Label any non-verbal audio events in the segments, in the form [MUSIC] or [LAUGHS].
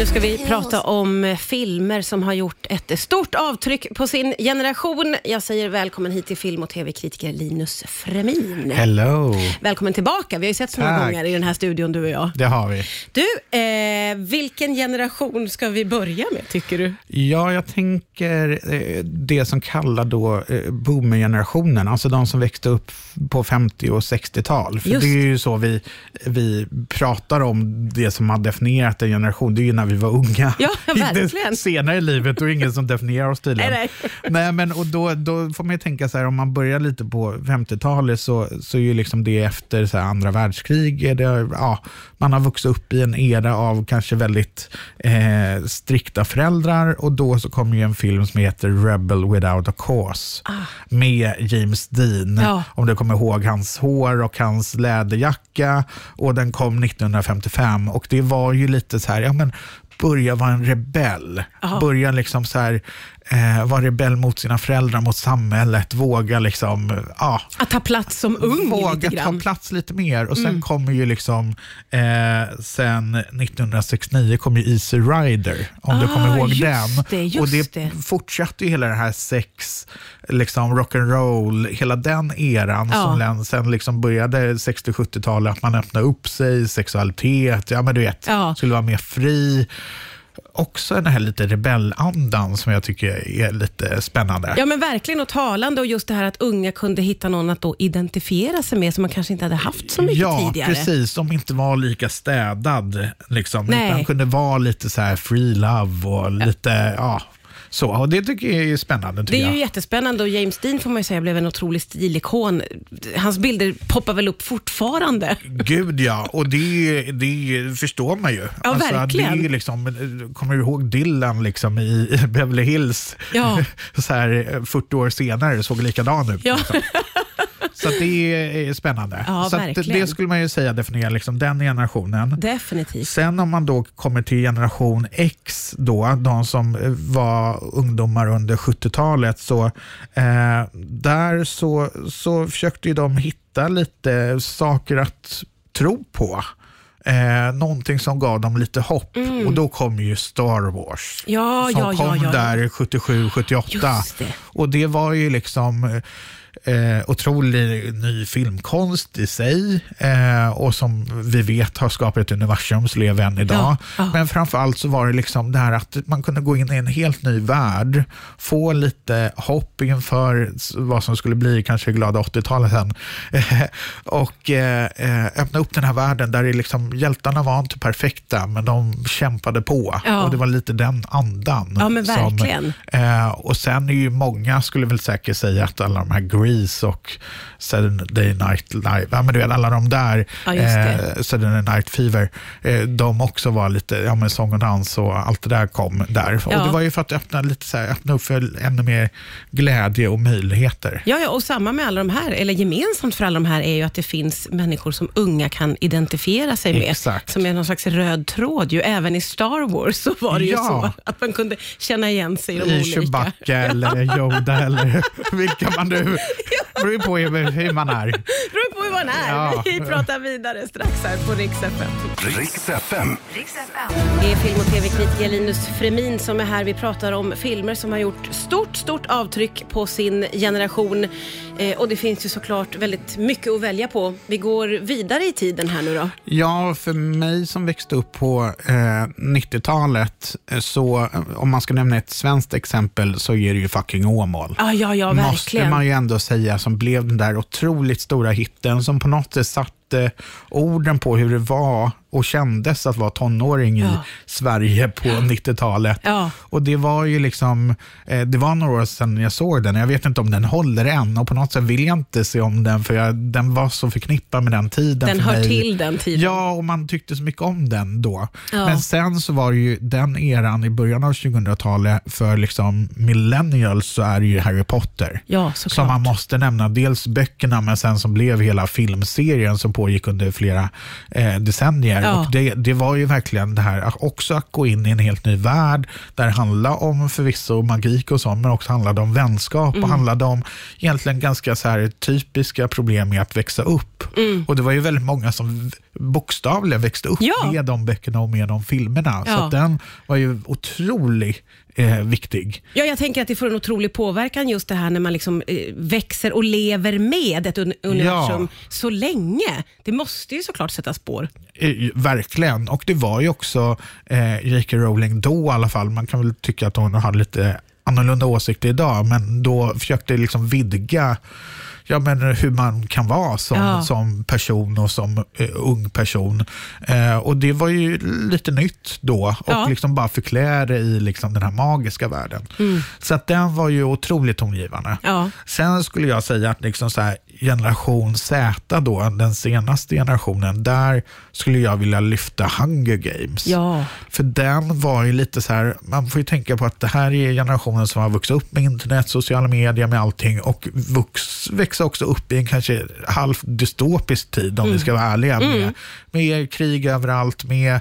Nu ska vi prata om filmer som har gjort ett stort avtryck på sin generation. Jag säger välkommen hit till film och tv-kritiker Linus Fremin. Hello. Välkommen tillbaka. Vi har ju sett så många Tack. gånger i den här studion, du och jag. Det har vi. Du, eh, vilken generation ska vi börja med, tycker du? Ja, jag tänker eh, det som kallar då eh, boomergenerationen, alltså de som växte upp på 50 och 60-tal. För Just. det är ju så vi, vi pratar om det som har definierat en generation, det är ju när vi var unga. Ja. [LAUGHS] Inte senare i livet, det ingen som definierar oss tydligen. Nej, [LAUGHS] Nej, men och då, då får man ju tänka så här, om man börjar lite på 50-talet så, så är ju liksom det efter så här, andra världskrig, är det, ja, man har vuxit upp i en era av kanske väldigt eh, strikta föräldrar och då så kommer ju en film som heter Rebel without a cause med James Dean. Ah. Ja. Om du kommer ihåg hans hår och hans läderjacka och den kom 1955 och det var ju lite så här, ja men börja vara en rebell. Aha. Börja liksom så här, eh, vara rebell mot sina föräldrar, mot samhället, våga liksom, ja, Att ta plats som ung våga ta. Mm. plats lite mer. Och sen kommer ju liksom, eh, sen 1969 kom ju Easy Rider, om du Ah, kommer ihåg den. det, och det, det. fortsatte ju hela det här sex, liksom rock'n'roll, hela den eran Ja. som sen liksom började 60-70-talet, att man öppnade upp sig, sexualitet, ja men du vet, Ja. skulle vara mer fri. Också den här lite rebellandan som jag tycker är lite spännande. Ja men verkligen och talande och just det här att unga kunde hitta någon att då identifiera sig med som man kanske inte hade haft så mycket ja, tidigare. precis. Som inte var lika städad. Liksom, Nej. utan kunde vara lite så här free love och lite, ja, så. Och det tycker jag är spännande. Det Tycker är ju jag. jättespännande och James Dean får man ju säga blev en otrolig stilikon. Hans bilder poppar väl upp fortfarande. Gud ja, och det, det förstår man ju. Ja, verkligen. Det är ju liksom, kommer du ihåg Dylan liksom i, i [LAUGHS] Beverly Hills? Ja. [LAUGHS] så här, 40 år senare såg likadan ut. Ja. Liksom. [LAUGHS] Så det är spännande. Ja, så det skulle man ju säga definierar liksom den generationen. Definitivt. Sen om man då kommer till generation X, då, de som eh, var ungdomar under 70-talet, så eh, där så, så försökte de hitta lite saker att tro på. Eh, någonting som gav dem lite hopp och då kom ju Star Wars. Mm. Ja, som ja, kom ja. där 77, 78. Just det. Och det var ju liksom eh, otrolig ny filmkonst i sig eh, och som vi vet har skapat ett universum som lever än idag. Ja, ja. Men framförallt så var det liksom det här att man kunde gå in i en helt ny värld, få lite hopp inför vad som skulle bli kanske glada 80-talet sen [LAUGHS] och eh, eh, öppna upp den här världen där det liksom, hjältarna var inte perfekta men de kämpade på Ja. och det var lite den andan. Ja, men som, verkligen. Eh, och sen är ju många, skulle väl säkert säga att alla de här Grease och Saturday Night Live, ja men du vet alla de där, Ja, eh, Saturday Night Fever, eh, de också var lite, ja men sång och dans och allt det där kom där. Ja. Och det var ju för att öppna, lite så här, öppna upp för ännu mer glädje och möjligheter. Ja, ja, och samma med alla de här, eller gemensamt för alla de här är ju att det finns människor som unga kan identifiera sig med. Exakt. Som är någon slags röd tråd. Ju. Även i Star Wars så var det ju så att man kunde känna igen sig i de I olika. Chewbacca [LAUGHS] eller Yoda eller [LAUGHS] vilka man nu, beror ju på hur hur man är. Man är. Ja. Vi pratar vidare strax här på Rix FM. Riks FM. Det är film och tv-kritiker Linus Fremin som är här. Vi pratar om filmer som har gjort stort, stort avtryck på sin generation. Eh, och det finns ju såklart väldigt mycket att välja på. Vi går vidare i tiden här nu då. Ja, för mig som växte upp på eh, 90-talet, eh, så eh, om man ska nämna ett svenskt exempel så är det ju fucking Åmål. Ja, ja, ja, Måste verkligen. man ju ändå säga, som blev den där otroligt stora hitten som på något sätt satte orden på hur det var och kändes att vara tonåring i Ja. Sverige på 90-talet. Ja. Och det var ju liksom, eh, det var några år sedan jag såg den. Jag vet inte om den håller än och på något sätt vill jag inte se om den för jag, den var så förknippad med den tiden Den hör mig. till den tiden. Ja, och man tyckte så mycket om den då. Ja. Men sen så var det ju den eran i början av 2000-talet för liksom millennials så är det ju Harry Potter. Ja, Som såklart. man måste nämna. Dels böckerna men sen som blev hela filmserien som pågick under flera eh, decennier. Ja. Och det, det var ju verkligen det här också att gå in i en helt ny värld där det handlade om förvisso magik och sånt, men också handlade om vänskap och handlade om egentligen ganska så här typiska problem med att växa upp. Och det var ju väldigt många som bokstavligen växte upp Ja. med de böckerna och med de filmerna. Så Ja. att den var ju otroligt eh, viktig. Ja, jag tänker att det får en otrolig påverkan just det här när man liksom, eh, växer och lever med ett un- universum så länge. Det måste ju såklart sätta spår. Eh, Verkligen. Och det var ju också eh, J.K. Rowling då i alla fall. Man kan väl tycka att hon hade lite annorlunda åsikter idag, men då försökte liksom vidga ja, men hur man kan vara som, Ja. som person och som eh, ung person. Eh, och det var ju lite nytt då och Ja. liksom bara förklä det i liksom den här magiska världen. Så att den var ju otroligt tongivande. Ja. Sen skulle jag säga att liksom så här, generation Z, då, den senaste generationen, där skulle jag vilja lyfta Hunger Games. Ja. För den var ju lite så här, man får ju tänka på att det här är generationen som har vuxit upp med internet, sociala medier, med allting och vux, växa också upp i en kanske halvt dystopisk tid om vi ska vara ärliga. Med, med krig överallt, med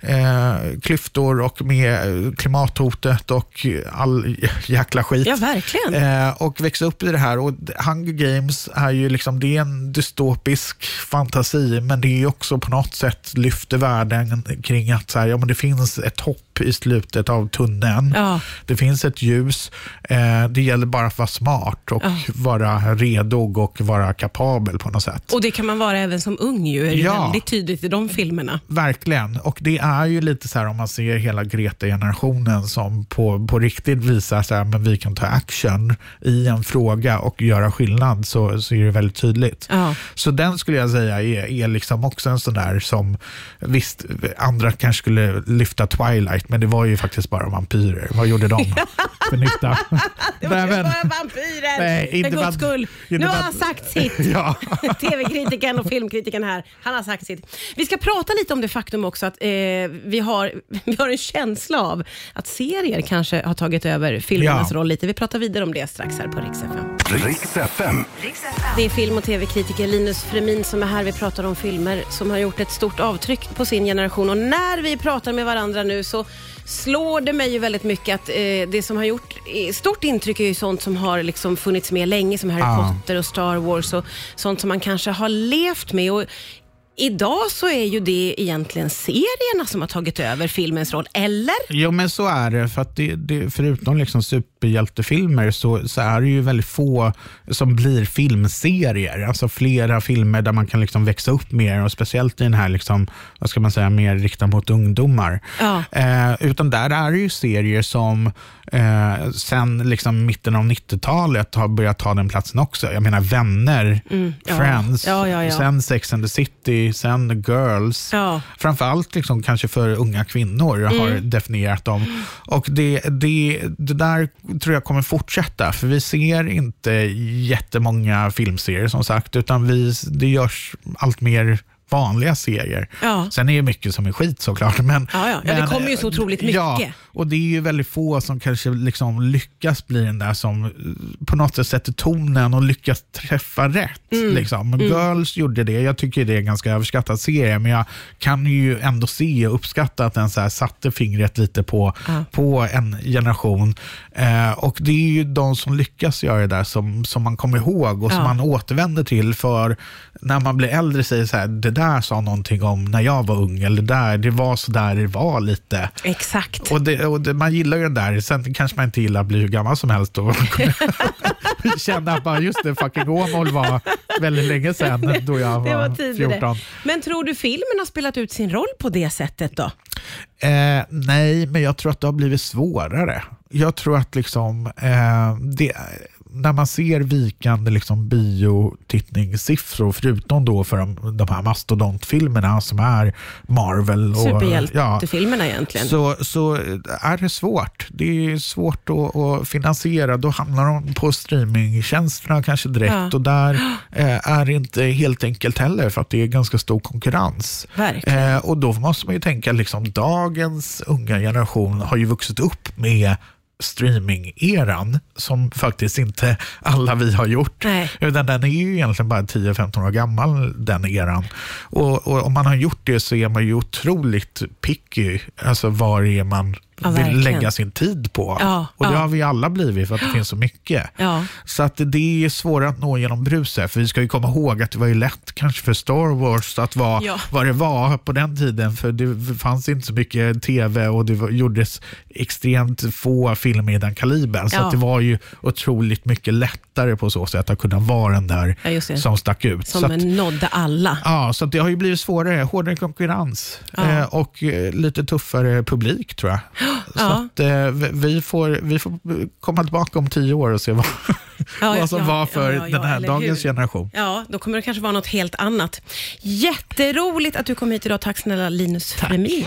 eh, klyftor och med klimathotet och all jäkla skit. Ja, verkligen. Eh, och växa upp i det här. Och Hunger Games är ju liksom, det är en dystopisk fantasi, men det är också på något sätt lyfter världen kring att så här, ja, men det finns ett hopp i slutet av tunneln. Ja. Det finns ett ljus. Eh, det gäller bara att vara smart och Ja. vara redo och vara kapabel på något sätt. Och det kan man vara även som ung ju, är Ja. väldigt tydligt i de filmerna. Verkligen. Och det är ju lite så här om man ser hela Greta-generationen som på, på riktigt visar så här, men vi kan ta action i en fråga och göra skillnad så, så är det väldigt tydligt. Ja. Så den skulle jag säga är, är liksom också en sån där som, visst, andra kanske skulle lyfta Twilight, men det var ju faktiskt bara vampyrer. Vad gjorde de [LAUGHS] för nytta? [LAUGHS] Det var Nej, men- bara vampyrer! Nej, inte för guds skull. inte Nu har han sagt sitt. [LAUGHS] Ja. TV-kritiken och filmkritiken här, han har sagt sitt. Vi ska prata lite om det faktum också att eh, vi, har, vi har en känsla av att serier kanske har tagit över filmernas Ja. roll lite. Vi pratar vidare om det strax här på Rix FM. Riks FM. Det är film och tv-kritiker Linus Fremin som är här. Vi pratar om filmer som har gjort ett stort avtryck på sin generation. Och när vi pratar med varandra nu så slår det mig ju väldigt mycket att eh, det som har gjort eh, stort intryck är ju sånt som har liksom funnits med länge, som Harry Ja. Potter och Star Wars och sånt som man kanske har levt med. Och Idag så är ju det egentligen serierna som har tagit över filmens roll, eller? Jo, men så är det. För att det, det, förutom liksom superhjältefilmer så, så är det ju väldigt få som blir filmserier. Alltså flera filmer där man kan liksom växa upp mer och speciellt i den här, liksom, vad ska man säga, mer riktad mot ungdomar. Ja. Eh, utan där är det ju serier som eh, sen liksom mitten av 90-talet har börjat ta den platsen också. Jag menar Vänner, Mm, ja. Friends, Ja, sen Sex and the City, sen Girls. Ja. Framförallt liksom kanske för unga kvinnor har Mm. definierat dem. Och det, det, det där tror jag kommer fortsätta, för vi ser inte jättemånga filmserier som sagt, utan vi, det görs allt mer vanliga serier. Ja. Sen är det mycket som är skit såklart. Men, Ja, ja. Ja, det kommer ju så otroligt mycket. Ja, och det är ju väldigt få som kanske liksom lyckas bli den där som eh, på något sätt sätter tonen och lyckas träffa rätt. Mm. Liksom. Girls gjorde det. Jag tycker det är en ganska överskattad serie, men jag kan ju ändå se och uppskatta att den så här satte fingret lite på, Ja. på en generation. Eh, och det är ju de som lyckas göra det där som, som man kommer ihåg och som Ja. man återvänder till för när man blir äldre säger så här, det där sa någonting om när jag var ung, eller det där, det var så där det var lite. Exakt. Och, det, och man gillar ju den där, sen kanske man inte gillar att bli hur gammal som helst och [LAUGHS] känna att bara, just det, fucking Åmål var väldigt länge sedan då jag var, var tidigare. 14. Men tror du filmen har spelat ut sin roll på det sättet då? Eh, nej, men jag tror att det har blivit svårare. Jag tror att liksom, eh, det, när man ser vikande liksom biotittningssiffror, förutom då för de, de här mastodontfilmerna som är Marvel. Och, Superhjältefilmerna egentligen. så, så är det svårt. Det är svårt att, att finansiera. Då hamnar de på streamingtjänsterna kanske direkt Ja. och där eh, är det inte helt enkelt heller för att det är ganska stor konkurrens. Eh, och då måste man ju tänka liksom dagens unga generation har ju vuxit upp med streaming-eran som faktiskt inte alla vi har gjort. Nej. Utan den är ju egentligen bara 10-15 år gammal, den eran. Och, och om man har gjort det så är man ju otroligt picky, alltså det är man Ja, vill lägga sin tid på. Ja, och det ja. har vi alla blivit för att det finns så mycket. Så att det är svårare att nå genom bruset. För vi ska ju komma ihåg att det var ju lätt kanske för Star Wars att vara vad det var på den tiden. För det fanns inte så mycket tv och det gjordes extremt få filmer i den kalibern. Så det var ju otroligt mycket lättare på så sätt att kunna vara den där som stack ut. Som så att, nådde alla. Ja, så det har ju blivit svårare, hårdare konkurrens eh, och eh, lite tuffare publik tror jag. [GASPS] Så att, eh, vi- får, vi får komma tillbaka om tio år och se vad, Ja, vad som ja, var för ja, den här dagens hur? generation. Ja, då kommer det kanske vara något helt annat. Jätteroligt att du kom hit idag. Tack snälla Linus Fremin.